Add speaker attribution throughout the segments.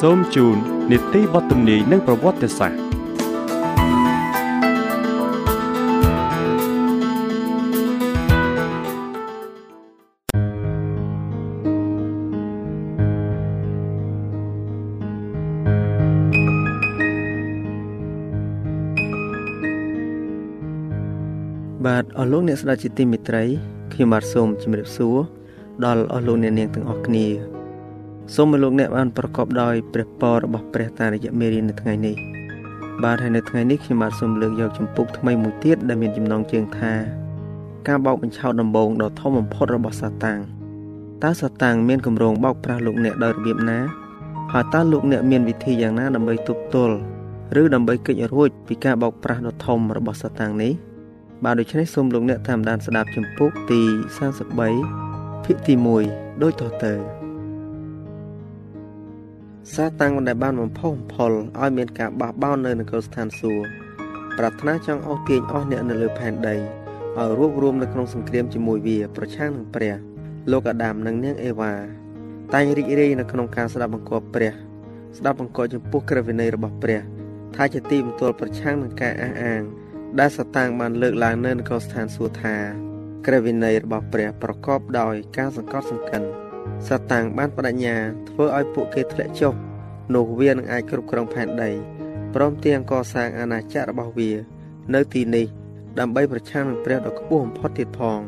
Speaker 1: សូមជូននីតិវត្តនីនិងប្រវត្តិសាស្ត្រ
Speaker 2: បាទអស់លោកអ្នកស្ដាប់ជាទីមេត្រីខ្ញុំបាទសូមជម្រាបសួរដល់អស់លោកអ្នកនាងទាំងអស់គ្នា សូមឲ្យលោកអ្នកបានប្រកបដោយព្រះពររបស់ព្រះតារយៈមេរៀននៅថ្ងៃនេះបាទហើយនៅថ្ងៃនេះខ្ញុំបាទសូមលើកយកចម្ពោះថ្មីមួយទៀតដែលមានចំណងជើងថាការបោកបញ្ឆោតដំបងដ៏ធំបំផុតរបស់សាតាំងតើសាតាំងមានគម្រោងបោកប្រាស់លោកអ្នកដោយរបៀបណាហើយតើលោកអ្នកមានវិធីយ៉ាងណាដើម្បីទប់ទល់ឬដើម្បីគេចរួចពីការបោកប្រាស់ដ៏ធំរបស់សាតាំងនេះបាទដូច្នេះសូមលោកអ្នកតាមដានស្ដាប់ចម្ពោះទី33ភាគទី1ដូចតទៅ សាតាំងដែលបានបំផុសបំផុលឲ្យមានការបះបោរនៅនគរស្ថានសួគ៌ប្រាថ្នាចង់អស់ទាញអស់អ្នកនៅលើផែនដីឲ្យរួបរวมនៅក្នុងសង្គ្រាមជាមួយវា ប្រឆាំងនឹងព្រះ លោកអាដាមនិងនាងអេវ៉ាតែងរីករាយនៅក្នុងការស្ដាប់បង្គាប់ព្រះ ស្ដាប់បង្គាប់ចំពោះក្រឹតវិន័យរបស់ព្រះ ថាជាទីបន្ទាល់ប្រឆាំងនឹងការអះអាង ដែលសតាំងបានលើកឡើងនៅនគរស្ថានសួគ៌ថាក្រឹតវិន័យរបស់ព្រះប្រកបដោយការសង្កត់សង្កិន សាតាំងបានបដិញ្ញាធ្វើឲ្យពួកគេធ្លាក់ចុះនោះវានឹងអាចគ្រប់គ្រងផែនដីព្រមទាំងកសាងអាណាចក្ររបស់វា នៅទីនេះ ដើម្បីប្រឆាំងនឹងព្រះដ៏ខ្ពស់បំផុតទៀតផង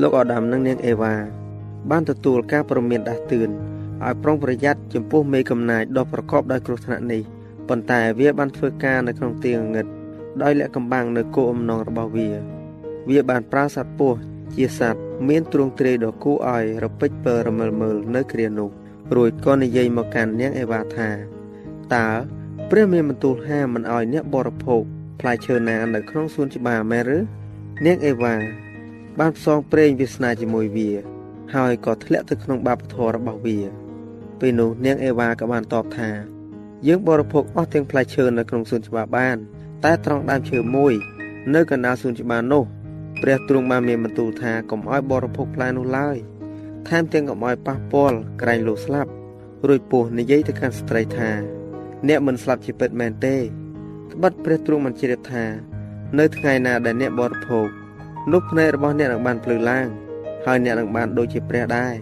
Speaker 2: លោកអាដាមនិងនាងអេវ៉ាបានទទួលការព្រមានដាស់តឿនឲ្យប្រុងប្រយ័ត្នចំពោះមេកំណាចដ៏ប្រកបដោយគ្រោះថ្នាក់នេះប៉ុន្តែវាបានធ្វើការនៅក្នុងទីងងឹតដោយលាក់កំបាំងនៅគោលអំណងរបស់វា វាបានប្រើសត្វពស់ជាសត្វ មានទ្រង់ទ្រាយដ៏គួរឲ្យរពេចពើរមើលមើលនៅគ្រានោះរួចក៏និយាយមកកាន់នាងអេវ៉ាថាតើព្រះមានបន្ទូលហាមមិនឲ្យអ្នកបរិភោគផ្លែឈើណានៅក្នុងសួនច្បារមែនឬនាងអេវ៉ាបានផ្សងព្រេងវាសនាជាមួយវា ហើយក៏ធ្លាក់ទៅក្នុងបាបធម៌របស់វាពេលនោះនាងអេវ៉ាក៏បានតបថាយើងបរិភោគអស់ទាំងផ្លែឈើនៅក្នុងសួនច្បារបាន តែត្រង់ដើមឈើមួយ នៅកណ្ដាលសួនច្បារនោះ ព្រះទ្រង់បានមានបន្ទូលថាកុំឲ្យបរិភោគផ្លែនោះឡើយថែមទាំងកុំឲ្យប៉ះពាល់ក្រែងលោកស្លាប់រួចពោះនិយាយទៅកាន់ស្ត្រីថាអ្នកមិនស្លាប់ជាពិតមែនទេត្បិតព្រះទ្រង់បានជ្រាបថា នៅថ្ងៃណាដែលអ្នកបរិភោគនោះភ្នែករបស់អ្នកនឹងបានភ្លឺឡើង ហើយអ្នកនឹងបានដូចជាព្រះដែរ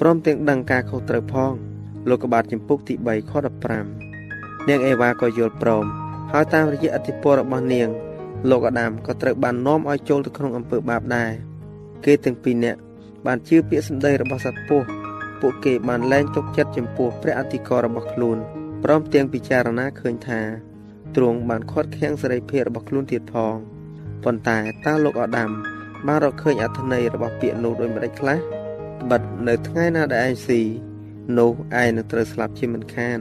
Speaker 2: ព្រមទាំងដឹងការខុសត្រូវផង លោកកបាទចម្ពុកទី3ខ15នាងអេវ៉ាក៏យល់ព្រមហើយតាមរយៈអធិពលរបស់នាង លោកអាដាមក៏ត្រូវបាននាំឲ្យចូលទៅក្នុងអំពើបាបដែរគេទាំងពីរនាក់បានជឿពាក្យសម្ដីរបស់សត្វពស់ពួកគេបានលែងទុកចិត្តចំពោះព្រះអធិការរបស់ខ្លួនព្រមទាំងពិចារណាឃើញថាទ្រង់បានខាត់ខាំងសេរីភាពរបស់ខ្លួនទៀតផងប៉ុន្តែតើលោកអាដាមបានរកឃើញអត្ថន័យរបស់ពាក្យនោះដូចម្តេចខ្លះបិទនៅថ្ងៃណាដែលឯងស៊ីនោះឯងនឹងត្រូវស្លាប់ជាមិនខាន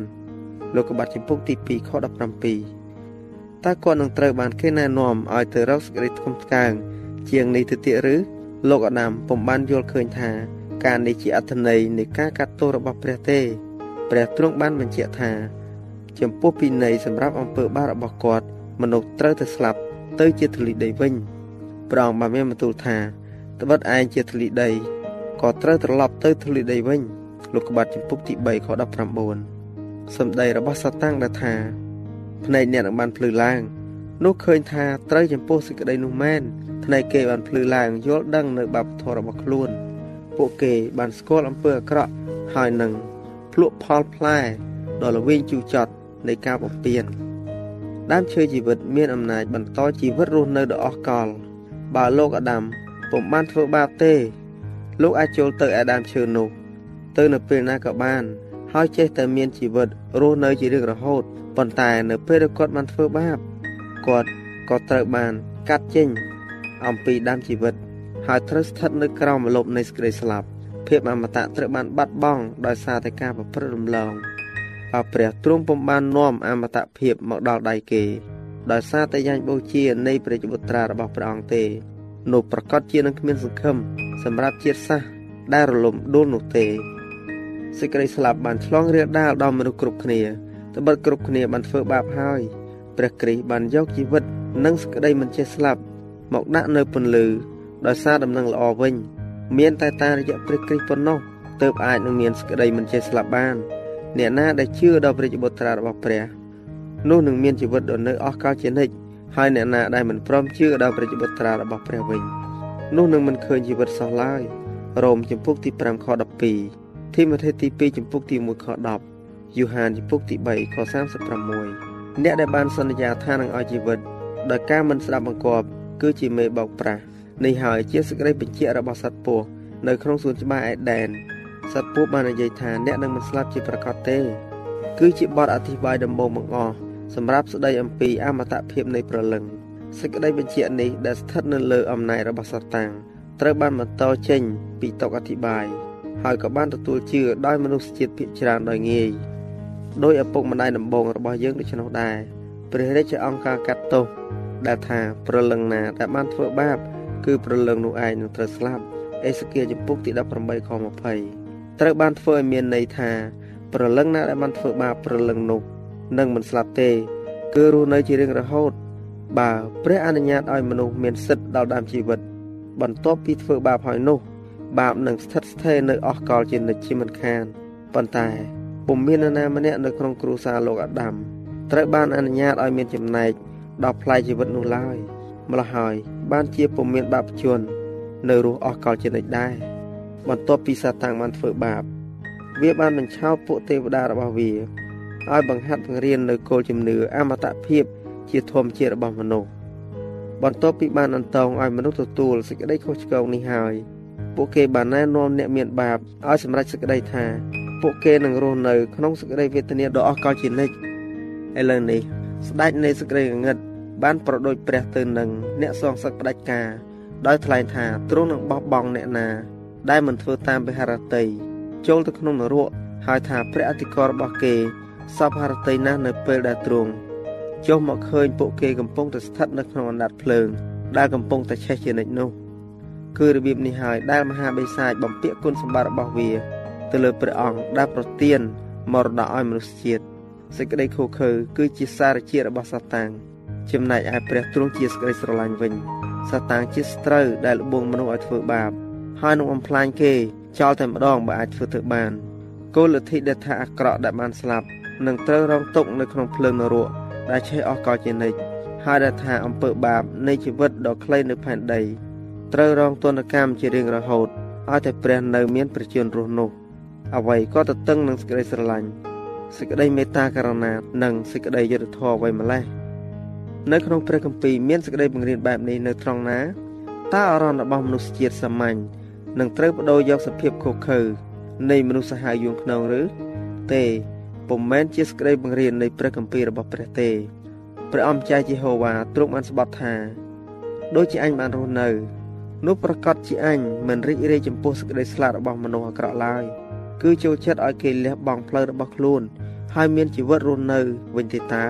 Speaker 2: លោកកបាត់ចំពុកទី2ខ17 តើគាត់នឹងត្រូវបានគេណែនាំឲ្យទៅរកសេចក្តីថ្កុំថ្កើងជាងនេះទៅទៀតឬលោកអាដាមពុំបានយល់ឃើញថាការនេះជាអត្ថន័យនៃការកាត់ទោសរបស់ព្រះទេព្រះទ្រង់បានបញ្ជាក់ថា ចំពោះពិន័យសម្រាប់អំពើបាបរបស់គាត់មនុស្សត្រូវតែស្លាប់ទៅជាធូលីដីវិញព្រះអង្គបានមានបន្ទូលថាត្បិតឯងជាធូលីដីក៏ត្រូវត្រឡប់ទៅធូលីដីវិញលោកក្បាត់ចំពុកទី3ខ19សម្ដីរបស់សាតាំងដែលថា ភ្នែកអ្នកនឹងបានភ្លឺឡើងនោះឃើញថាត្រូវចំពោះសេចក្តីនោះមែនភ្នែកគេបានភ្លឺឡើងយល់ដឹងនៅបាបធម៌របស់ខ្លួន ពួកគេបានស្គាល់អំពើអាក្រក់ហើយនឹងភ្លក់ផលផ្លែដ៏ល្វីងជូរចត់នៃការបំពេញដើមឈើជីវិតមានអំណាចបន្តជីវិតរស់នៅដ៏អស់កលបើលោកអាដាមពុំបានធ្វើបាបទេ លោកអាចចូលទៅឯដើមឈើនោះ ទៅនៅពេលណាក៏បាន ហើយចេះតែមានជីវិតរស់នៅជារៀងរហូត ប៉ុន្តែនៅពេលដែលគាត់បានធ្វើបាបគាត់ក៏ត្រូវបានកាត់ចេញអំពីដើមជីវិត ហើយត្រូវស្ថិតនៅក្រោមម្លប់នៃសេចក្តីស្លាប់ភាពអមតៈត្រូវបានបាត់បង់ដោយសារតែការប្រព្រឹត្តរំលងអព្រះទ្រង់ពុំបាននាំអមតៈភាពមកដល់ដៃគេ ដោយសារតែយ៉ាញ់បូជានៃព្រះបុត្រារបស់ព្រះអង្គទេនោះប្រកាសជានឹងគ្មានសង្ឃឹមសម្រាប់ជាតិសាសន៍ដែលរលំដួលនោះទេសេចក្តីស្លាប់បានឆ្លងរាលដាលដល់មនុស្សគ្រប់គ្នា ត្បិតគ្រប់គ្នាបានធ្វើបាបហើយព្រះគ្រីស្ទបានយកជីវិតនិងសេចក្តីមិនចេះស្លាប់មកដាក់នៅពន្លឺដោយសារដំណឹងល្អវិញ មានតែតាមរយៈព្រះគ្រីស្ទប៉ុណ្ណោះទើបអាចនឹងមានសេចក្តីមិនចេះស្លាប់បាន អ្នកណាដែលជឿដល់ព្រះបុត្រារបស់ព្រះនោះនឹងមានជីវិតដ៏នៅអស់កលជានិច្ចហើយអ្នកណាដែលមិនព្រមជឿដល់ព្រះបុត្រារបស់ព្រះវិញនោះនឹងមិនឃើញជីវិតសោះឡើយរ៉ូមចំពុកទី5ខ12ធីម៉ូថេទី2ចំពុកទី1ខ10 យូហានចំពុកទី3ខ36អ្នកដែលបានសន្យាថានឹងឲ្យជីវិតដោយការមិនស្ដាប់បង្គាប់គឺជាមេបោកប្រាស់នេះហើយជាសេចក្តីបញ្ជាក់របស់សត្វពស់នៅក្នុងសួនច្បារអេដែនសត្វពស់បាននិយាយថាអ្នកនឹងមិនស្លាប់ជាប្រកាសទេ គឺជាបទអធិប្បាយដំបូងបង្អស់សម្រាប់ស្ដីអំពីអមតភាពនៃប្រលឹងសេចក្តីបញ្ជាក់នេះដែលស្ថិតនៅលើអំណាចរបស់សាតាំងត្រូវបានបន្តចេញពីតុកអធិប្បាយហើយក៏បានទទួលជឿដោយមនុស្សជាតិភាគច្រើនដោយងាយ ដោយឪពុកម្ដាយដំបងរបស់យើងដូច្នោះដែរព្រះរាជអង្គការកាត់ទោសដែលថាប្រលឹងណាដែលបានធ្វើបាប គឺប្រលឹងនោះឯងនឹងត្រូវស្លាប់អេសគៀចំពុកទី18ខ20ត្រូវបានធ្វើឲ្យមានន័យថាប្រលឹងណាដែលបានធ្វើបាបប្រលឹងនោះនឹងមិនស្លាប់ទេ គឺរស់នៅជារៀងរហូត បើព្រះអនុញ្ញាតឲ្យមនុស្សមានសិទ្ធិដល់ដើមជីវិត បន្ទាប់ពីធ្វើបាបហើយនោះ បាបនឹងស្ថិតស្ថេរនៅអស់កលជានិច្ចជាមិនខានប៉ុន្តែ ពុំមាននរណាម្នាក់នៅក្នុងគ្រួសារលោកអាដាមត្រូវបានអនុញ្ញាតឲ្យមានចំណែកដល់ផ្លែជីវិតនោះឡើយម្ល៉េះហើយបានជាពុំមានបាបជននៅរស់អស់កលជានិច្ចដែរបន្ទាប់ពីសាតាំងបានធ្វើបាប វាបានបញ្ឆោតពួកទេវតារបស់វាឲ្យបង្ហាត់បង្រៀននៅគោលជំនឿអមតភាពជាធម្មជាតិរបស់មនុស្សបន្ទាប់ពីបានអន្តងឲ្យមនុស្សទទួលសេចក្តីខុសឆ្គងនេះហើយពួកគេបានណែនាំអ្នកមានបាបឲ្យសម្រេចសេចក្តីថា ពួកគេនឹងរស់នៅក្នុងសេចក្តីវេទនាដ៏អស់កលជានិច្ចឥឡូវនេះស្ដេចនៃសេចក្តីងងឹតបានប្រដូចព្រះទៅនឹងអ្នកសងសឹកផ្ដាច់ការដោយថ្លែងថាទ្រង់នឹងបោះបង់អ្នកណាដែលមិនធ្វើតាមវិហារតីចូលទៅក្នុងនរកហើយថាព្រះអធិការរបស់គេសពហរតីណាស់នៅពេលដែលទ្រង់ចុះមកឃើញពួកគេកំពុងតែស្ថិតនៅក្នុងអណ្ដាតភ្លើងដែលកំពុងតែឆេះជានិច្ចនោះគឺរបៀបនេះហើយដែលមហាបិសាចបំពាក់គុណសម្បត្តិរបស់វា ទៅលើព្រះអង្គដែលប្រទានមរតកឲ្យមនុស្សជាតិសេចក្តីខូខើគឺជាសារជាតិរបស់សាតាំងចំណែកឯព្រះទ្រង់ជាសេចក្តីស្រឡាញ់វិញសាតាំងជាស្ត្រូវដែលលបងមនុស្សឲ្យធ្វើបាប ហើយនឹងបំផ្លាញគេចោលតែម្ដងបើអាចធ្វើទៅបានគោលលទ្ធិដែលថាអាក្រក់ដែលបានស្លាប់នឹងត្រូវរងទុក្ខនៅក្នុងភ្លើងនរកដែលឆេះអស់កលជានិច្ចហើយដែលថាអំពើបាបនៃជីវិតដ៏ខ្លីនៅផែនដីត្រូវរងទណ្ឌកម្មជារៀងរហូតឲ្យតែព្រះនៅមានព្រះជន្មរស់នោះ អ្វីក៏ទៅតឹងនឹងសេចក្តីស្រឡាញ់សេចក្តីមេត្តាករុណានិងសេចក្តីយុត្តិធម៌អ្វីម្លេះនៅក្នុងព្រះគម្ពីរមានសេចក្តីបង្រៀនបែបនេះនៅត្រង់ណាតើអរណរបស់មនុស្សជាតិសាមញ្ញនឹងត្រូវបដូរយកសភាពខុសខើនៃមនុស្សសាហាវយួនខ្នងឬទេពុំមែនជាសេចក្តីបង្រៀននៃព្រះគម្ពីររបស់ព្រះទេព្រះអម្ចាស់យេហូវ៉ាទ្រង់បានស្បត់ថាដូចជាអញបានរស់នៅនោះប្រកាសជាអញមិនរីករាយចំពោះសេចក្តីស្លាប់របស់មនុស្សអាក្រក់ឡើយ គឺចូលចិត្តឲ្យគេលះបង់ផ្លូវរបស់ខ្លួន ហើយមានជីវិតរស់នៅវិញទេតា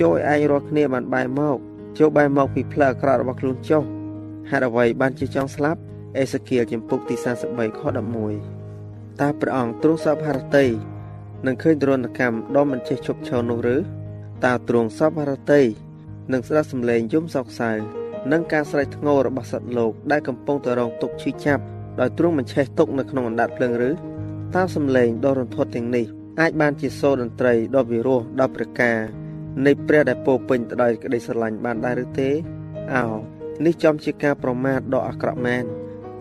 Speaker 2: ចូលឲ្យឯងរាល់គ្នាបានបែរមកចូលបែរមកពីផ្លូវអាក្រក់របស់ខ្លួនចុះហេតុអ្វីបានជាចង់ស្លាប់អេសាគៀលចំពុកទី43ខ11តើព្រះអង្គទ្រង់សពហរតីនឹងឃើញទរណកម្មដ៏មិនចេះឈប់ឈរនោះឬតើទ្រង់សពហរតីនឹងស្ដាប់សំឡេងយំសោកសៅនិងការស្រែកធ្ងររបស់សត្វលោកដែលកំពុងតែរងទុក្ខឈឺចាប់ដោយទ្រង់មិនឆេះទុកនៅក្នុងអណ្ដាតភ្លើងឬ តើសំឡេងដ៏រន្ធត់ទាំងនេះអាចបានជាសូរតន្ត្រីដ៏វិរោះដល់ព្រះការនៃព្រះដែលពោពេញទៅដោយក្តីស្រឡាញ់បានដែរឬទេអោនេះចំជាការប្រមាថដ៏អាក្រក់មែន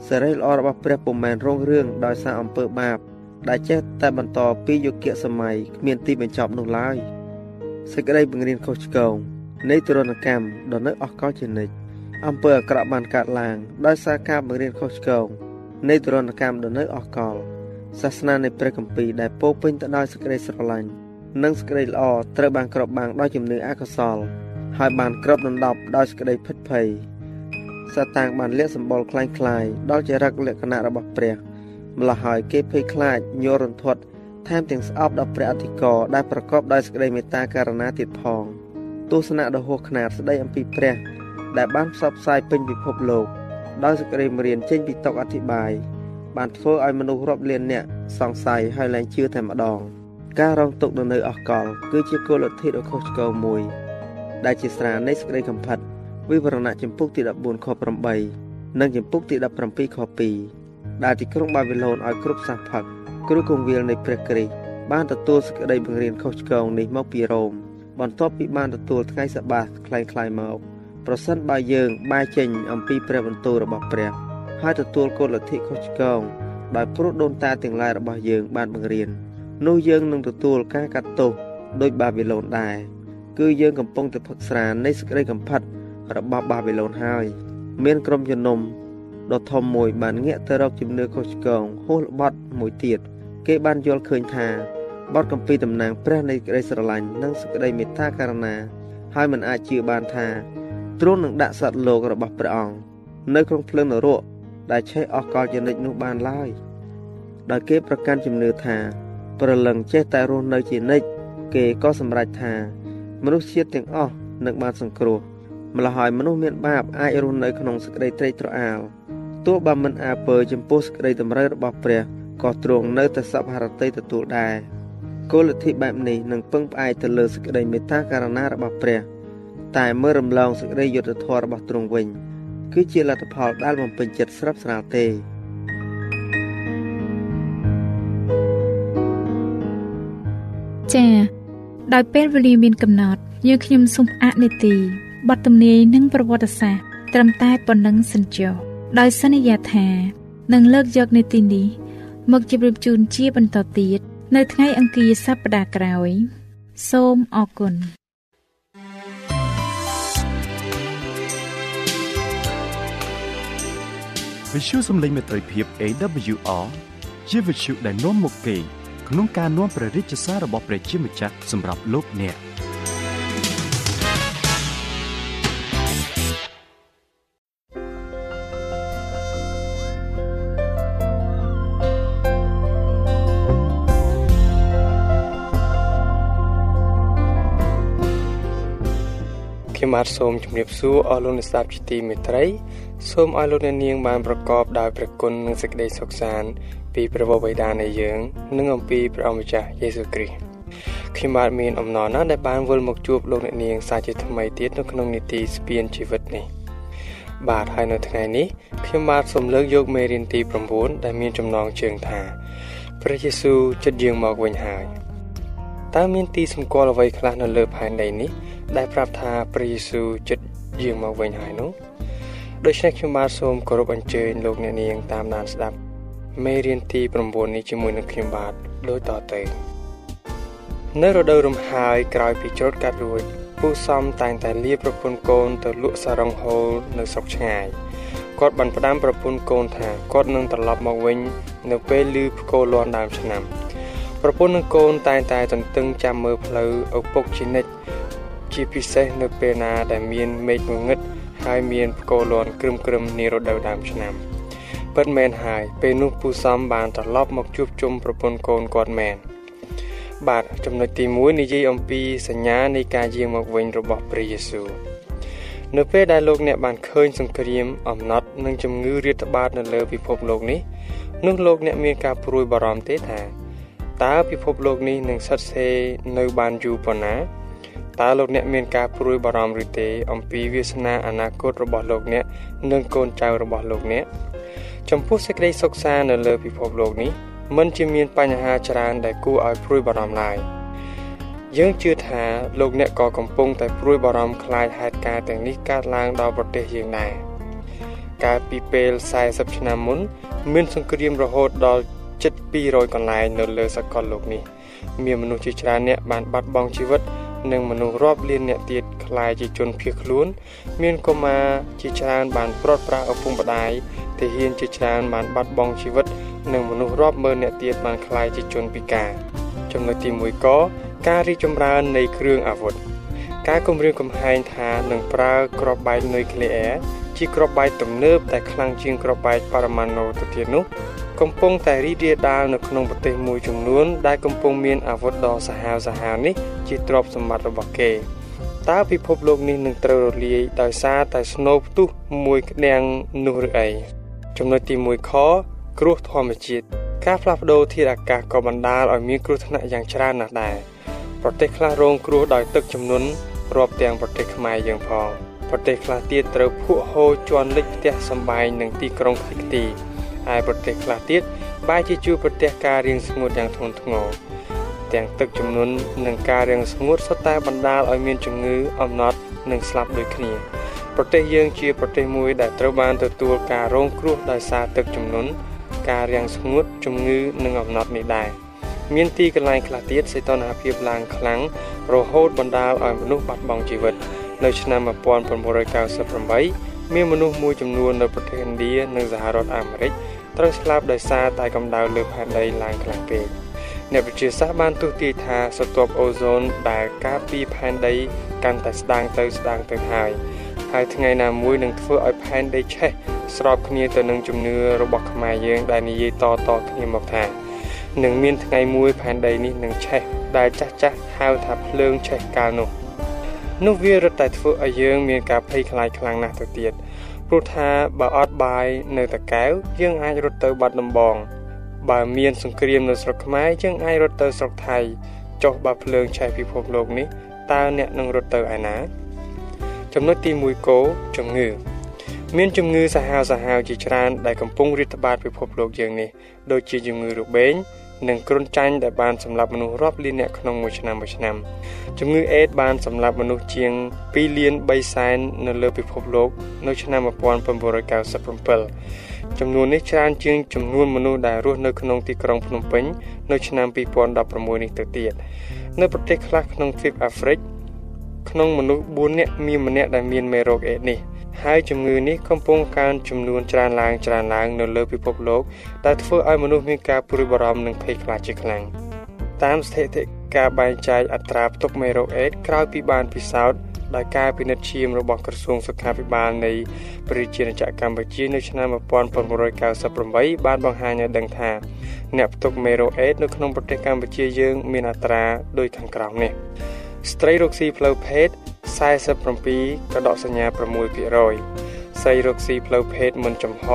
Speaker 2: សេរីល្អរបស់ព្រះពុំមែនរងរឿងដោយសារអំពើបាប ដែលចេះតែបន្តពីយុគសម័យគ្មានទីបញ្ចប់នោះឡើយសេចក្តីបង្រៀនខុសឆ្គងនៃទរណកម្មដ៏នៅអស់កលជានិច្ចអំពើអាក្រក់បានកើតឡើង ដោយសារការបង្រៀនខុសឆ្គងនៃទរណកម្មដ៏នៅអស់កល សាសនានៃព្រះគម្ពីរដែលពោពេញទៅដោយសេចក្តីស្រឡាញ់និងសេចក្តីល្អត្រូវបានគ្របបាំងដោយជំនឿអកុសលហើយបានគ្របដណ្ដប់ដោយសេចក្តីភិតភ័យសាតាំងបានលាកសម្បល់คล้ายៗដល់ចរិតលក្ខណៈរបស់ព្រះម្ល៉េះហើយគេភ័យខ្លាចញ័ររន្ធត់ថែមទាំងស្អប់ដល់ព្រះអធិការដែលប្រកបដោយសេចក្តីមេត្តាករុណាទៀតផងទស្សនៈដ៏ហួសខ្នាតស្ដីអំពីព្រះដែលបានផ្សព្វផ្សាយពេញពិភពលោកដោយសេចក្តីមេរៀនចេញពីតុកអធិបាយ បានធ្វើឲ្យមនុស្សរាប់លាននាក់សង្ស័យហើយលែងជឿតែម្ដង ការរងទុក្ខនៅអស់កលគឺជាគោលលទ្ធិដ៏ខុសឆ្គងមួយ ដែលជាស្រានៃសេចក្តីកំផិតវិវរណៈចម្ពុកទី14ខ8និងចម្ពុកទី17ខ2ដែលទីក្រុងបាប៊ីឡូនឲ្យគ្រប់សាសផឹកគ្រូគង្វាលនៃព្រះគ្រីស្ទបានទទួលសេចក្តីបង្រៀនខុសឆ្គងនេះមកពីរ៉ូមបន្ទាប់ពីបានទទួលថ្ងៃសបាសคล้ายៗមកប្រសិនបើយើងបែរចេញអំពីព្រះបន្ទូលរបស់ព្រះ ហើយទទួលគោលលទ្ធិខុសឆ្គងដោយព្រោះដូនតាទាំងឡាយរបស់យើងបានបង្រៀននោះយើងនឹងទទួលការកាត់ទោសដោយបាប៊ីឡូនដែរគឺយើងកំពុងតែផឹកស្រានៃសេចក្តីកំផិតរបស់បាប៊ីឡូនហើយ មានក្រុមជំនុំដ៏ធំមួយបានងាកទៅរកជំនឿខុសឆ្គងហួសល្បត់មួយទៀតគេបានយល់ឃើញថាបទកម្ពីតំណាងព្រះនៃក្តីស្រឡាញ់និងសេចក្តីមេត្តាករុណា ហើយមិនអាចជឿបានថាទ្រង់នឹងដាក់សត្វលោករបស់ព្រះអង្គនៅក្នុងភ្លើងនរក ដែលឆេះអស់កលជានិច្ចនោះបានឡើយដោយគេប្រកាន់ជំនឿថាព្រលឹងចេះតែរស់នៅជានិច្ចគេក៏សម្រេចថា មនុស្សជាតិទាំងអស់នឹងបានសង្គ្រោះម្ល៉េះហើយមនុស្សមានបាបអាចរស់នៅក្នុងសេចក្តីត្រេកត្រអាលទោះបើមិនអើពើចំពោះសេចក្តីតម្រូវរបស់ព្រះក៏ទ្រង់នៅតែសពហរតីទទួលដែរគោលលទ្ធិបែបនេះនឹងពឹងផ្អែកទៅលើសេចក្តីមេត្តាករុណារបស់ព្រះ តែមើលរំលងសេចក្តីយុត្តិធម៌របស់ទ្រង់វិញ គឺជាលទ្ធផលដែលបំពេញចិត្តស្រាប់ស្រាលទេ
Speaker 3: ចា៎ដោយពេលវេលាមានកំណត់យើងខ្ញុំសូមអនុទីបទទំនាយនិងប្រវត្តិសាស្ត្រត្រឹមតែប៉ុណ្ណឹងសិនចុះដោយសន្យាថានឹងលើកយកនីតិនេះមកជម្រាបជូនជាបន្តទៀតនៅថ្ងៃអង្គារសប្តាហ៍ក្រោយ សូមអរគុណ
Speaker 1: វិទ្យុសំឡេងមេត្រីភាព AWR ជាវិទ្យុដែលនាំមកពីក្នុងការនាំព្រះរាជសាររបស់ព្រះជាម្ចាស់សម្រាប់លោកអ្នក។
Speaker 4: បាទសូមជម្រាបសួរអស់លោកអ្នកស្ដាប់ជាទីមេត្រីសូមឲ្យលោកអ្នកនាងបានប្រកបដោយព្រះគុណនិងសេចក្តីសុខសាន្តពីព្រះវរបិតានៃយើង និងអំពីព្រះអម្ចាស់យេស៊ូវគ្រីស្ទខ្ញុំបាទមានអំណរណាស់ដែលបានវិលមកជួបលោកអ្នកនាងសាជាថ្មីទៀតនៅក្នុងនីតិស្ពានជីវិតនេះបាទហើយនៅថ្ងៃនេះខ្ញុំបាទសូមលើកយកមេរៀនទី9ដែលមានចំណងជើងថាព្រះយេស៊ូវចិត្តយើងមកវិញហើយ តើមានទីសម្គាល់អ្វីខ្លះនៅលើផែនដីនេះ ដែលប្រាប់ថាព្រះយេស៊ូវចិត្តយាងមកវិញហើយនោះដូច្នេះខ្ញុំបាទសូមគោរពអញ្ជើញលោកអ្នកនាងតាមដានស្ដាប់មេរៀនទី9នេះជាមួយនឹងខ្ញុំបាទដូចតទៅនៅរដូវរំហើយក្រោយពីច្រូតកាត់រួចពូសំតែងតែលាប្រពន្ធកូនទៅលក់សារងហូលនៅស្រុកឆ្ងាយគាត់បានផ្ដាំប្រពន្ធកូនថាគាត់នឹងត្រឡប់មកវិញ នៅពេលឮផ្គរលាន់ដើមឆ្នាំ ប្រពន្ធនិងកូនតែងតែទន្ទឹងចាំមើលផ្លូវឪពុកជានិច្ចជាពិសេសនៅពេលណាដែលមានមេឃងងឹតហើយមានផ្គរលាន់ក្រឹមក្រឹមនារដូវដើមឆ្នាំពិតមែនហើយពេលនោះពូសំបានត្រឡប់មកជួបជុំប្រពន្ធកូនគាត់មែនបាទចំណុចទី1និយាយអំពីសញ្ញានៃការយាងមកវិញរបស់ព្រះយេស៊ូវនៅពេលដែលលោកអ្នកបានឃើញសង្គ្រាមអំណត់និងជំងឺរាតត្បាតនៅលើពិភពលោកនេះនោះលោកអ្នកមានការព្រួយបារម្ភទេថា តើពិភពលោកនេះនឹងស្ថិតស្ថេរនៅបានយូរប៉ុណ្ណាតើលោកអ្នកមានការព្រួយបារម្ភឬទេ អំពីវាសនាអនាគតរបស់លោកអ្នក និងកូនចៅរបស់លោកអ្នកចំពោះសេចក្តីសុខសាន្តនៅលើពិភពលោកនេះមិនជាមានបញ្ហាច្រើនដែលគួរឲ្យព្រួយបារម្ភឡើយយើងជឿថាលោកអ្នកក៏កំពុងតែព្រួយបារម្ភខ្លាចហេតុការណ៍ទាំងនេះកើតឡើងដល់ប្រទេសយើងដែរកាលពីពេល40ឆ្នាំមុន មានសង្គ្រាមរហូតដល់ ជិត200កន្លែងនៅលើសកលលោកនេះមានមនុស្សជាច្រើនអ្នកបានបាត់បង់ជីវិតនិងមនុស្សរាប់លានអ្នកទៀតក្លាយជាជនភៀសខ្លួន មានកុមារជាច្រើនបានព្រាត់ប្រាសឪពុកម្ដាយទាហានជាច្រើនបានបាត់បង់ជីវិត និងមនុស្សរាប់ម៉ឺនអ្នកទៀតបានក្លាយជាជនពិការ ចំណុចទី1កការរីកចម្រើននៃគ្រឿងអាវុធការគម្រាមកំហែងថានឹងប្រើគ្រាប់បែកនុយក្លេអ៊ែរជាគ្រាប់បែកទំនើបតែខ្លាំងជាងគ្រាប់បែកបរមាណូទៅទៀតនោះ កំពុងតែរីករាលដាលនៅក្នុងប្រទេសមួយចំនួន ដែលកំពុងមានអាវុធដ៏សាហាវសាហាវនេះជាទ្រព្យសម្បត្តិរបស់គេតើពិភពលោកនេះនឹងត្រូវរលាយដោយសារតែស្នូផ្ទុះមួយក្តាំងនោះឬអីចំណុចទី1ខគ្រោះធម្មជាតិការផ្លាស់ប្ដូរធាតុអាកាសក៏បណ្ដាលឲ្យមានគ្រោះថ្នាក់យ៉ាងច្រើនណាស់ដែរប្រទេសខ្លះរងគ្រោះដោយទឹកជំនន់រាប់ទាំងប្រទេសខ្មែរយើងផងប្រទេសខ្លះទៀតត្រូវភក់ហូរជន់លិចផ្ទះសម្បែងនិងទីក្រុងខ្ទេចខ្ទី ឯប្រទេសខ្លះទៀតបែរជាជួបប្រទះការរៀងស្ងួតយ៉ាងធ្ងន់ធ្ងរទាំងទឹកជំនន់និងការរៀងស្ងួតសុទ្ធតែបណ្ដាលឲ្យមានជំងឺអំណត់និងស្លាប់ដូចគ្នាប្រទេសយើងជាប្រទេសមួយដែលត្រូវបានទទួលការរងគ្រោះដោយសារទឹកជំនន់ការរាំងស្ងួតជំងឺនិងអំណត់នេះដែរមានទីកន្លែងខ្លះទៀតសីតុណ្ហភាពឡើងខ្លាំងរហូតបណ្ដាលឲ្យមនុស្សបាត់បង់ជីវិត នៅឆ្នាំ1998 មានមនុស្សមួយចំនួននៅប្រទេសឥណ្ឌានិងសហរដ្ឋអាមេរិកត្រូវស្លាប់ដោយសារតែកម្ដៅលើផែនដីឡើងខ្លាំងពេកអ្នកវិទ្យាសាស្ត្របានទស្សន៍ទាយថាស្រទាប់អូโซនដែលការពារផែនដីកាន់តែស្ដាងទៅស្ដាងទៅហើយហើយថ្ងៃណាមួយនឹងធ្វើឲ្យផែនដីឆេះស្របគ្នាទៅនឹងជំនឿរបស់ខ្មែរយើងដែលនិយាយតតគ្នាមកថានឹងមានថ្ងៃមួយផែនដីនេះនឹងឆេះដែលចាស់ចាស់ហៅថាភ្លើងឆេះកាលនោះ នោះវារត់តែធ្វើឲ្យយើងមានការភ័យខ្លាចខ្លាំងណាស់ទៅទៀតព្រោះថាបើអត់បាយនៅតកែវយើងអាចរត់ទៅបាត់ដំបងបើមានសង្គ្រាមនៅស្រុកខ្មែរយើងអាចរត់ទៅស្រុកថៃចុះបើភ្លើងឆេះពិភពលោកនេះតើអ្នកនឹងរត់ទៅឯណា ចំណុចទី1គោជំងឺមានជំងឺសាហាវសាហាវជាច្រើនដែលកំពុងរាតត្បាតពិភពលោកយើងនេះដូចជាជំងឺរបេង និងគ្រុនចាញ់ដែលបានសម្លាប់មនុស្សរាប់លានអ្នកក្នុងមួយឆ្នាំមួយឆ្នាំជំងឺអេដបានសម្លាប់មនុស្សជាង2លាន3សែននៅលើពិភពលោក នៅឆ្នាំ1997ចំនួននេះច្រើនជាងចំនួនមនុស្សដែលរស់នៅក្នុងទីក្រុងភ្នំពេញ នៅឆ្នាំ2016នេះទៅទៀតនៅប្រទេសខ្លះក្នុងទ្វីបអាហ្វ្រិកក្នុងមនុស្ស4នាក់មានម្នាក់ដែលមានមេរោគអេដនេះ ហើយជំងឺនេះកំពុងកើនចំនួនច្រើនឡើងច្រើនឡើងនៅលើពិភពលោកដែលធ្វើឲ្យមនុស្សមានការព្រួយបារម្ភនិងភ័យខ្លាចជាខ្លាំងតាមស្ថិតិការបែងចែកអត្រាផ្ទុកមេរោគអេដក្រោយពីបានពិសោធន៍ដោយការពិនិត្យឈាមរបស់ក្រសួងសុខាភិបាលនៃប្រជាជាតិកម្ពុជានៅឆ្នាំ1998បានបង្ហាញឲ្យដឹងថាអ្នកផ្ទុកមេរោគអេដនៅក្នុងប្រទេសកម្ពុជាយើងមានអត្រាដូចខាងក្រោមនេះស្ត្រីរកស៊ីផ្លូវភេទ 47កដកសញ្ញា6%ស្រីរកស៊ីផ្លូវភេទមិនចំហ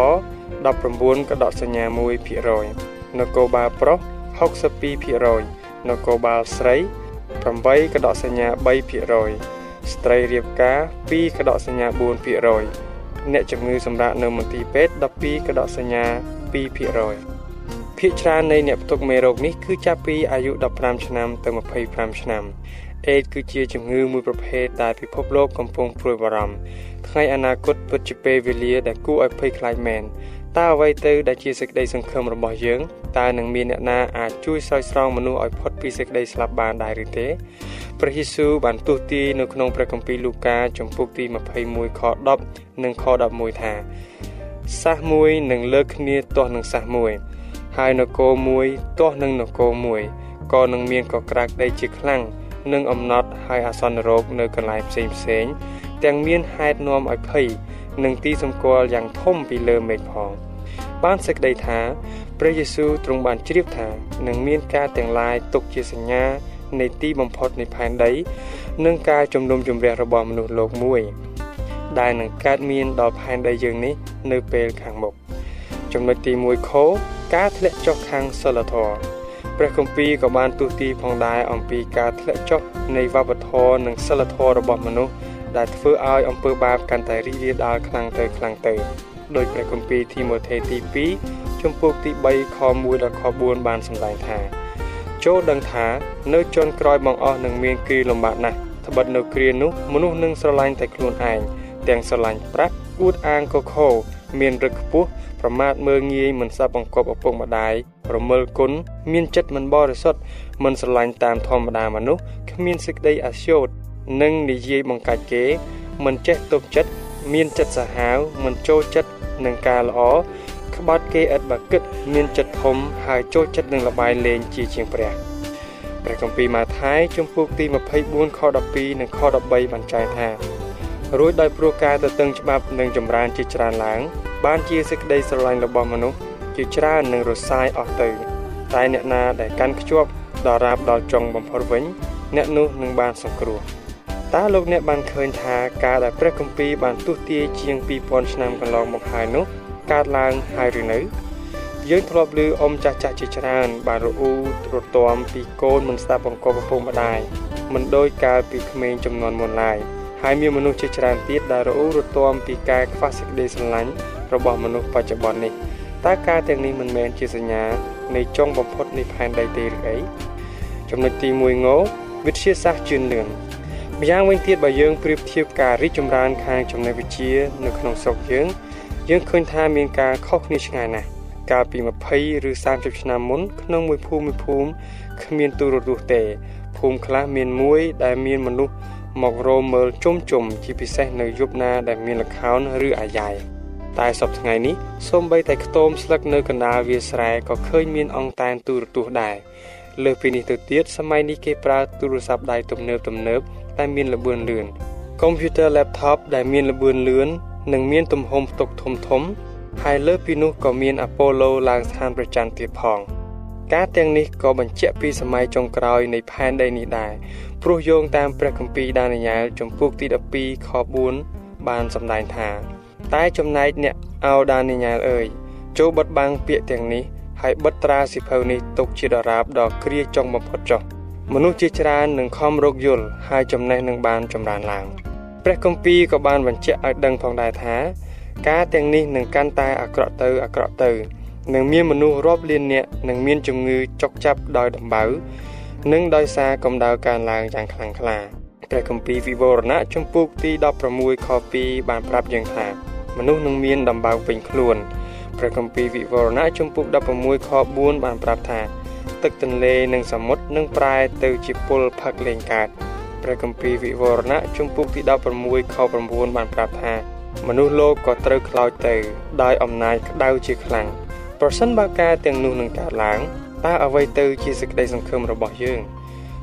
Speaker 4: 19កដកសញ្ញា1%នគរបាលប្រុស62%នគរបាលស្រី8កដកសញ្ញា3%ស្ត្រីរៀបការ2កដកសញ្ញា4%អ្នកជំងឺសម្រាប់នៅមន្ទីរពេទ្យ12កដកសញ្ញា2%ភាគច្រើននៃអ្នកផ្ទុកមេរោគនេះគឺចាប់ពីអាយុ15ឆ្នាំទៅ25ឆ្នាំ អេដគឺជាជំងឺមួយប្រភេទដែលពិភពលោកកំពុងព្រួយបារម្ភថ្ងៃអនាគតពិតជាពេលវេលាដែលគួរឲ្យភ័យខ្លាចមែនតើអ្វីទៅដែលជាសេចក្តីសង្ឃឹមរបស់យើងតើនឹងមានអ្នកណាអាចជួយស្រោចស្រង់មនុស្សឲ្យផុតពីសេចក្តីស្លាប់បានដែរឬទេព្រះយេស៊ូវបានទស្សទាយនៅក្នុងព្រះគម្ពីរលូកាចំពុកទី21ខ10និងខ11ថាសាសមួយនឹងលើកគ្នាទាស់នឹងសាសមួយ ហើយនគរមួយទាស់នឹងនគរមួយក៏នឹងមានកក្រាក់ដីជាខ្លាំង និងអំណត់ឲ្យអាសន្នរោគនៅកន្លែងផ្សេងផ្សេងទាំងមានហេតុនាំឲ្យភ័យនិងទីសម្គាល់យ៉ាងធំពីលើមេឃផងបានសេចក្តីថាព្រះយេស៊ូវទ្រង់បានជ្រាបថានឹងមានការទាំងឡាយទុកជាសញ្ញានៃទីបំផុតនៃផែនដី និងការជំនុំជម្រះរបស់មនុស្សលោកមួយ ដែលនឹងកើតមានដល់ផែនដីយើងនេះនៅពេលខាងមុខចំណុចទី1ខការធ្លាក់ចុះខាងសិលធម៌ ព្រះគម្ពីរក៏បានទូទីផងដែរអំពីការធ្លាក់ចុះនៃវប្បធម៌និងសិលធម៌របស់មនុស្សដែលធ្វើឲ្យអំពើបាបកាន់តែរីករាលដាលខ្លាំងទៅខ្លាំងទៅដោយព្រះគម្ពីរទីម៉ូថេទី2ជំពូកទី3ខ1ដល់ខ4បានសម្ដែងថាចូលដឹងថានៅជន់ក្រោយបងអស់នឹងមានគ្រាលំបាកណាស់ត្បិតនៅគ្រានោះមនុស្សនឹងស្រឡាញ់តែខ្លួនឯងទាំងស្រឡាញ់ប្រាក់អួតអាងកខោ មានរឹកខ្ពស់ប្រមាថមើងងាយមិនសាប់បង្កប់ឪពុកម្ដាយរមិលគុណមានចិត្តមិនបរិសុទ្ធមិនស្រឡាញ់តាមធម្មតាមនុស្សគ្មានសេចក្តីអាស្យោតនិងនិយាយបង្កាច់គេ មិនចេះទុកចិត្តមានចិត្តសាហាវមិនចូលចិត្តនឹងការល្អក្បត់គេឥតបាគិត មានចិត្តធំហើយចូលចិត្តនឹងលបាយលេងជាជាងព្រះព្រះគម្ពីរម៉ាថាយជំពូកទី24ខ12និងខ13បានចែងថារួចដោយព្រោះការទៅតឹងច្បាប់និងចម្រើនជាច្រើនឡើង បានជាសេចក្តីស្រឡាញ់របស់មនុស្សជាច្រើននឹងរសាយអស់ទៅ តែអ្នកណាដែលកាន់ខ្ជាប់ដល់រាបដល់ចុងបំផុតវិញ អ្នកនោះនឹងបានសង្គ្រោះតើលោកអ្នកបានឃើញថាការដែលព្រះគម្ពីរបានទស្សទាយជាង2000ឆ្នាំកន្លងមកហើយនោះកើតឡើងហើយឬនៅយើងធ្លាប់ឮអ៊ំចាស់ចាស់ជាច្រើន បានរអ៊ូទ្រទាំពីកូនមិនស្ដាប់បង្គាប់ឪពុកម្ដាយមិនដូចកាលពីក្មេងចំនួនមុនឡើយហើយមានមនុស្សជាច្រើនទៀតដែលរអ៊ូរទាំពីការខ្វះសេចក្តីស្រឡាញ់ របស់មនុស្សបច្ចុប្បន្ននេះតើការទាំងនេះមិនមែនជាសញ្ញានៃចុងបំផុតនៃផែនដីទេឬអីចំណុចទី1ងវិទ្យាសាស្ត្រជឿនលឿនម្យ៉ាងវិញទៀតបើយើងប្រៀបធៀបការរីកចម្រើនខាងចំណេះវិទ្យានៅក្នុងស្រុកយើង យើងឃើញថាមានការខុសគ្នាឆ្ងាយណាស់កាលពី20ឬ30ឆ្នាំមុនក្នុងមួយភូមិមួយភូមិគ្មានទូរទស្សន៍ទេភូមិខ្លះមានមួយដែលមានមនុស្សមករមមើលជុំជុំជាពិសេសនៅយប់ណាដែលមានលខោនឬអាយ៉ៃ តែសប្តាហ៍ថ្ងៃនេះសូម្បីតែខ្ទមស្លឹកនៅកណ្ដាលវាលស្រែក៏ឃើញមានអង្គតែនទូរទស្សន៍ដែរលើសពីនេះទៅទៀតសម័យនេះគេប្រើទូរស័ព្ទដៃទំនើបទំនើបតែមានល្បឿនលឿនកុំព្យូទ័រ laptop ដែលមានល្បឿនលឿននិងមានទំហំផ្ទុកធំធំហើយលើពីនោះក៏មានអាប៉ូឡូឡើងស្ថានប្រច័ណ្ឌទៀតផង ការទាំងនេះក៏បញ្ជាក់ពីសម័យចុងក្រោយនៃផែនដីនេះដែរព្រោះយោងតាមព្រះគម្ពីរដានីយ៉ែលចំពុកទី12ខ4បានសម្ដែងថា តែចំណែកអ្នកអោដានីយ៉ែលអើយចូលបិទបាំងពាក្យទាំងនេះហើយបិទត្រាសិភៅនេះទុកជាដរាបដល់គ្រាចុងបំផុតចុះមនុស្សជាច្រើននឹងខំរកយល់ហើយចំណេះនឹងបានចម្រើនឡើងព្រះគម្ពីរក៏បានបញ្ជាក់ឲ្យដឹងផងដែរថាការទាំងនេះនឹងកាន់តែអាក្រក់ទៅអាក្រក់ទៅនឹងមានមនុស្សរាប់លាននាក់នឹងមានជំងឺចុកចាប់ដោយដំបៅនិងដោយសារកម្ដៅកើនឡើងយ៉ាងខ្លាំងក្លាព្រះគម្ពីរវិវរណៈជំពូកទី16ខ2បានប្រាប់យើងថា មនុស្សនឹងមានដំបៅពេញខ្លួនព្រះគម្ពីរវិវរណៈជំពូក16ខ4បានប្រាប់ថា ទឹកទន្លេនិងសមុទ្រនឹងប្រែទៅជាពុលផឹកលេងកើតព្រះគម្ពីរវិវរណៈជំពូកទី16ខ9បានប្រាប់ថាមនុស្សលោកក៏ត្រូវខ្លោចទៅ ដោយអំណាចក្តៅជាខ្លាំងប្រសិនបើការទាំងនោះនឹងកើតឡើងតើអ្វីទៅជាសេចក្តីសង្ឃឹមរបស់យើង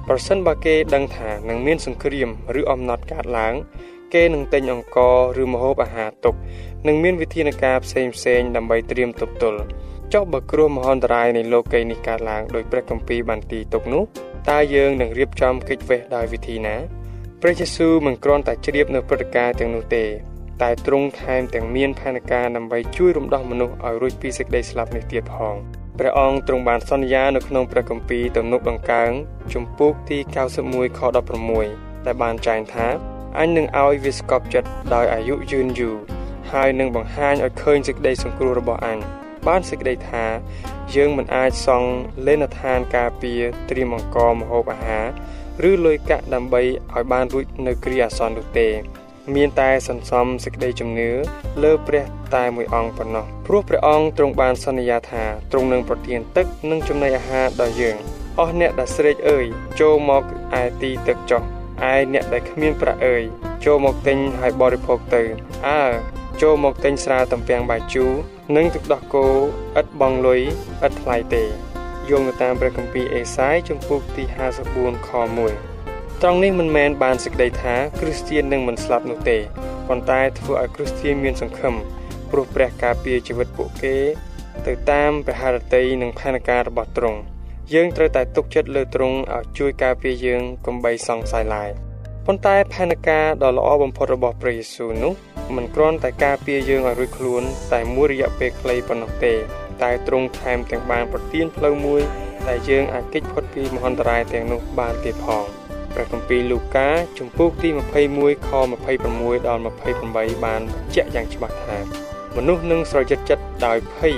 Speaker 4: ប្រសិនបើគេដឹងថានឹងមានសង្គ្រាម ឬអំណត់កើតឡើង គេនឹងទិញអង្ករឬម្ហូបអាហារទុកនិងមានវិធានការផ្សេងផ្សេងដើម្បីត្រៀមទប់ទល់ចុះបើគ្រោះមហន្តរាយនៃលោកីនេះកើតឡើងដោយព្រះគម្ពីរបានទីទុកនោះតើយើងនឹងរៀបចំកិច្ចវេះដោយវិធីណាព្រះយេស៊ូវមិនគ្រាន់តែជ្រាបនៅព្រឹត្តិការណ៍ទាំងនោះទេតែទ្រង់ថែមទាំងមានផែនការដើម្បីជួយរំដោះមនុស្សឲ្យរួចពីសេចក្តីស្លាប់នេះទៀតផងព្រះអង្គទ្រង់បានសន្យានៅក្នុងព្រះគម្ពីរទំនុកដង្កើងជំពូកទី91ខ16ដែលបានចែងថា អញនឹងឲ្យវាស្កប់ចិត្តដោយអាយុយឺនយូរហើយនឹងបង្ហាញឲ្យឃើញសេចក្តីសង្គ្រោះរបស់អញបានសេចក្តីថា យើងមិនអាចសង់លេនឋានការពារត្រៀមអង្គម្ហូបអាហារឬលុយកាក់ដើម្បីឲ្យបានរួចនៅគ្រាអាសន្ននោះទេមានតែសន្សំសេចក្តីជំនឿលើព្រះតែមួយអង្គប៉ុណ្ណោះព្រោះព្រះអង្គទ្រង់បានសន្យាថាទ្រង់នឹងប្រទានទឹកនិងចំណីអាហារដល់យើងអស់អ្នកដែលស្រេកអើយចូលមកឯទីទឹកចុះ ឯអ្នកដែលគ្មានប្រាក់អើយចូលមកទិញហើយបរិភោគទៅអើចូលមកទិញស្រាតំពាំងបាយជូរនិងទឹកដោះគោឥតបងលុយឥតថ្លៃទេយោងទៅតាមព្រះគម្ពីរអេសាយជំពូកទី54ខ1ត្រង់នេះមិនមែនបានសេចក្តីថាគ្រីស្ទាននឹងមិនស្លាប់នោះទេប៉ុន្តែធ្វើឲ្យគ្រីស្ទានមានសង្ឃឹមព្រោះព្រះការពារជីវិតពួកគេ ទៅតាមព្រះハរតីនិងផែនការរបស់ទ្រង់ យើងត្រូវតែទុកចិត្តលើទ្រង់ឲ្យជួយការពារយើងកុំបីសង្ស័យឡើយប៉ុន្តែផែនការដ៏ល្អបំផុតរបស់ព្រះយេស៊ូវនោះមិនគ្រាន់តែការពារយើងឲ្យរួចខ្លួន តែមួយរយៈពេលខ្លីប៉ុណ្ណោះទេ តែទ្រង់ថែមទាំងបានប្រទានផ្លូវមួយដែលយើងអាចគេចផុតពីមហន្តរាយទាំងនោះបានទៀតផង។ព្រះគម្ពីរលូកាជំពូកទី21ខ26ដល់28បានបញ្ជាក់យ៉ាងច្បាស់ថាមនុស្សនឹងស្រជិតចិត្តដោយភ័យ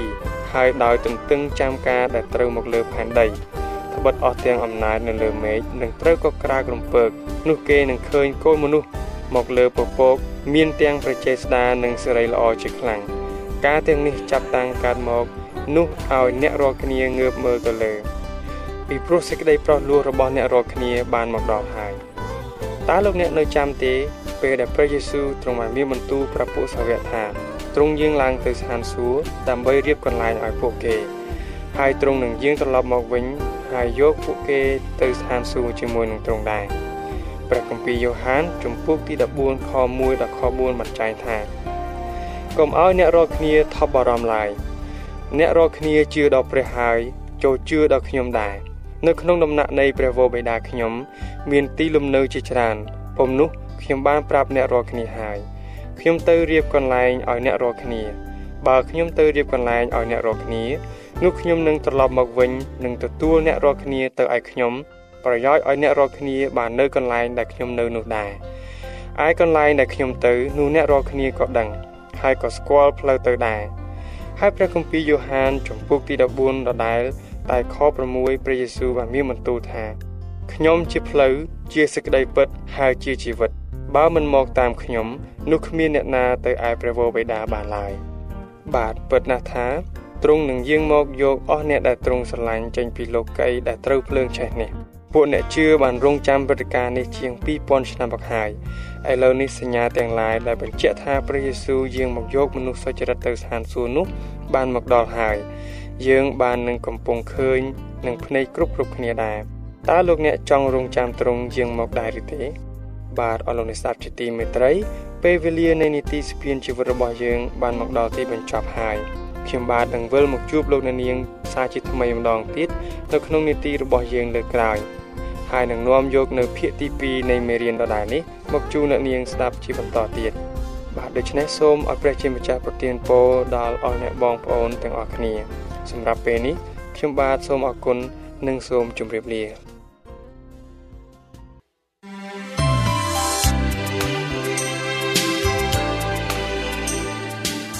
Speaker 4: ហើយដោយទន្ទឹងចាំការដែលត្រូវមកលើផែនដីត្បិតអស់ទាំងអំណាចនៅលើមេឃនឹងត្រូវក៏ក្រាក្រំពើកនោះគេនឹងឃើញកូនមនុស្សមកលើពពក មានទាំងប្រជេស្តានិងសេរីល្អជាខ្លាំងការទាំងនេះចាប់តាំងកើតមកនោះឲ្យអ្នករាល់គ្នាងើបមើលទៅលើពីព្រោះសេចក្តីប្រោះលោះរបស់អ្នករាល់គ្នាបានមកដល់ហើយតើលោកអ្នកនៅចាំទេពេលដែលព្រះយេស៊ូវទ្រង់បានមានបន្ទូលប្រាប់ពួកសាវកថា ទ្រង់យាងឡើងទៅស្ថានសួគ៌ដើម្បីរៀបកន្លែងឲ្យពួកគេ ហើយទ្រង់នឹងយាងត្រឡប់មកវិញ ហើយយកពួកគេទៅស្ថានសួគ៌ជាមួយនឹងទ្រង់ដែរព្រះគម្ពីរយ៉ូហានជំពូកទី14ខ1ដល់ខ4បានចែងថាកុំឲ្យអ្នករាល់គ្នាថប់បារម្ភឡើយអ្នករាល់គ្នាជឿដល់ព្រះហើយចូលជឿដល់ខ្ញុំដែរនៅក្នុងដំណាក់នៃព្រះវរបិតាខ្ញុំ មានទីលំនៅជាច្រើនពុំនោះខ្ញុំបានប្រាប់អ្នករាល់គ្នាហើយ ខ្ញុំទៅរៀបកន្លែងឲ្យអ្នករាល់គ្នា បើខ្ញុំទៅរៀបកន្លែងឲ្យអ្នករាល់គ្នានោះខ្ញុំនឹងត្រឡប់មកវិញនឹងទទួលអ្នករាល់គ្នាទៅឲ្យខ្ញុំប្រយោជន៍ឲ្យអ្នករាល់គ្នាបាននៅកន្លែងដែលខ្ញុំនៅនោះដែរឯកន្លែងដែលខ្ញុំទៅនោះអ្នករាល់គ្នាក៏ដឹងហើយក៏ស្គាល់ផ្លូវទៅដែរហើយព្រះគម្ពីរយ៉ូហានចំពុកទី14ដដែលតែខ6ព្រះយេស៊ូវបានមានបន្ទូលថាខ្ញុំជាផ្លូវជាសេចក្តីពិតហើយជាជីវិត បើមិនមកតាមខ្ញុំនោះគ្មានអ្នកណាទៅឯព្រះវរបិតាបានឡើយបាទពិតណាស់ថាទ្រង់នឹងយាងមកយកអស់អ្នកដែលទ្រង់ស្រឡាញ់ចេញពីលោកីដែលត្រូវភ្លើងឆេះនេះពួកអ្នកជឿបានរងចាំព្រឹត្តិការណ៍នេះជាង2000ឆ្នាំមកហើយឥឡូវនេះសញ្ញាទាំងឡាយដែលបញ្ជាក់ថាព្រះយេស៊ូវយាងមកយកមនុស្សសុចរិតទៅស្ថានសួគ៌នោះបានមកដល់ហើយយើងបាននឹងកំពុងឃើញនឹងភ្នែកគ្រប់គ្រប់គ្នាដែរតើលោកអ្នកចង់រងចាំទ្រង់យាងមកដែរឬទេ បាទអរលោកអ្នកស្ដាប់ជាទីមេត្រី ពេលវេលានៃនីតិស្ពានជីវិតរបស់យើង បានមកដល់ទីបញ្ចប់ហើយខ្ញុំបាទនឹងវិលមកជួបលោកអ្នកនាងសាជាថ្មីម្ដងទៀតនៅក្នុងនីតិរបស់យើងលើកក្រោយហើយនឹងនាំយកនៅភាគទី2នៃមេរៀនដដែលនេះមកជូនអ្នកនាងស្ដាប់ជាបន្តទៀតបាទដូច្នេះសូមឲ្យព្រះជាម្ចាស់ប្រទានពរដល់អស់អ្នកបងប្អូនទាំងអស់គ្នា សម្រាប់ពេលនេះខ្ញុំបាទសូមអរគុណនិងសូមជម្រាបលា